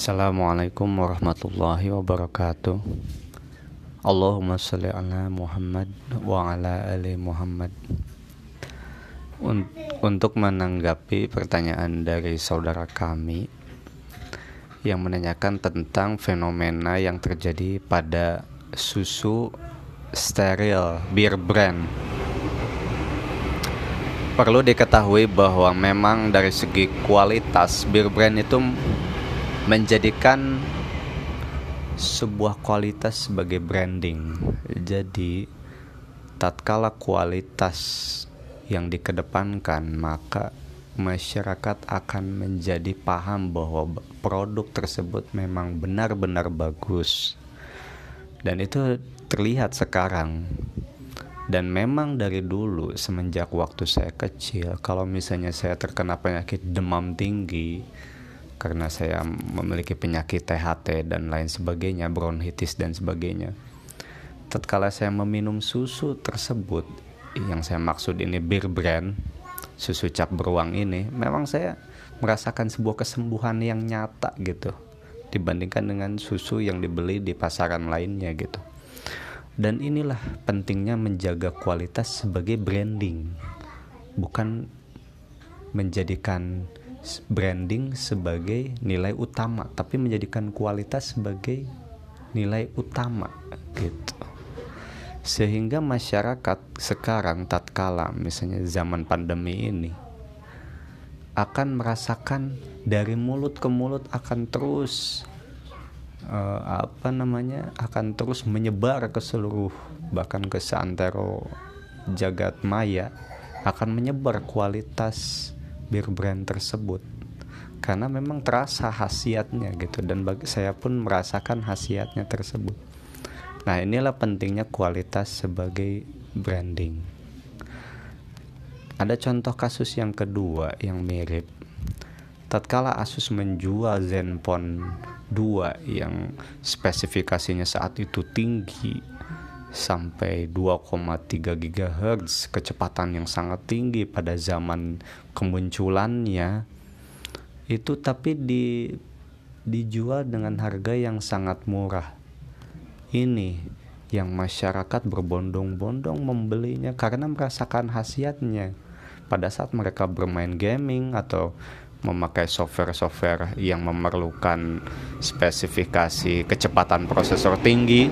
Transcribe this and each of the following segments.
Assalamualaikum warahmatullahi wabarakatuh. Allahumma salli ala Muhammad wa ala ali Muhammad. Untuk menanggapi pertanyaan dari saudara kami Yang menanyakan tentang fenomena yang terjadi pada susu steril beer brand. Perlu diketahui bahwa memang dari segi kualitas beer brand itu menjadikan sebuah kualitas sebagai branding. Jadi, tatkala kualitas yang dikedepankan, maka masyarakat akan menjadi paham bahwa produk tersebut memang benar-benar bagus. Dan itu terlihat sekarang. Dan memang dari dulu semenjak waktu saya kecil, kalau misalnya saya terkena penyakit demam tinggi, karena saya memiliki penyakit THT dan lain sebagainya, bronkitis dan sebagainya. Tatkala saya meminum susu tersebut, yang saya maksud ini bir brand, susu cap beruang ini, memang saya merasakan sebuah kesembuhan yang nyata gitu dibandingkan dengan susu yang dibeli di pasaran lainnya gitu. Dan inilah pentingnya menjaga kualitas sebagai branding, bukan menjadikan branding sebagai nilai utama tapi menjadikan kualitas sebagai nilai utama gitu. Sehingga masyarakat sekarang tatkala misalnya zaman pandemi ini akan merasakan dari mulut ke mulut akan terus uh, apa namanya akan terus menyebar ke seluruh bahkan ke seantero jagat maya akan menyebar kualitas bir brand tersebut karena memang terasa khasiatnya gitu dan bagi saya pun merasakan khasiatnya tersebut. Nah, inilah pentingnya kualitas sebagai branding. Ada contoh kasus yang kedua yang mirip. Tatkala Asus menjual Zenfone 2 yang spesifikasinya saat itu tinggi sampai 2,3 GHz kecepatan yang sangat tinggi pada zaman kemunculannya. Itu tapi di dijual dengan harga yang sangat murah. Ini yang masyarakat berbondong-bondong membelinya karena merasakan khasiatnya. Pada saat mereka bermain gaming atau memakai software-software yang memerlukan spesifikasi kecepatan prosesor tinggi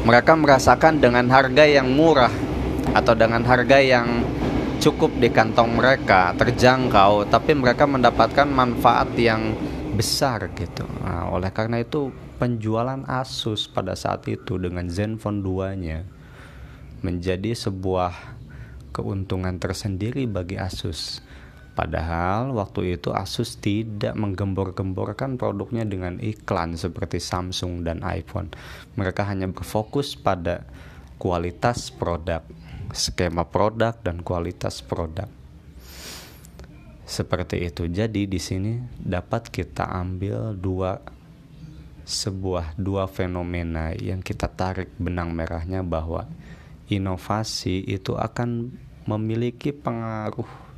mereka merasakan dengan harga yang murah atau dengan harga yang cukup di kantong mereka terjangkau tapi mereka mendapatkan manfaat yang besar gitu. Nah, oleh karena itu penjualan Asus pada saat itu dengan Zenfone 2 nya menjadi sebuah keuntungan tersendiri bagi Asus Padahal waktu itu Asus tidak menggembor-gemborkan produknya dengan iklan seperti Samsung dan iPhone. Mereka hanya berfokus pada kualitas produk, skema produk dan kualitas produk. Seperti itu. Jadi di sini dapat kita ambil dua sebuah dua fenomena yang kita tarik benang merahnya bahwa inovasi itu akan memiliki pengaruh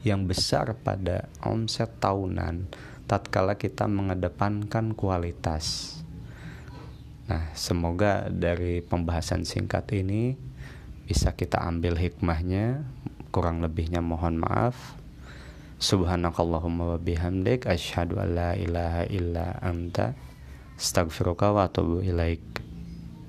yang besar pada omset tahunan tatkala kita mengedepankan kualitas. Nah, semoga dari pembahasan singkat ini bisa kita ambil hikmahnya. Kurang lebihnya mohon maaf. Subhanakallahumma wa bihamdik asyhadu an la ilaha illa anta astaghfiruka wa atubu ilaik.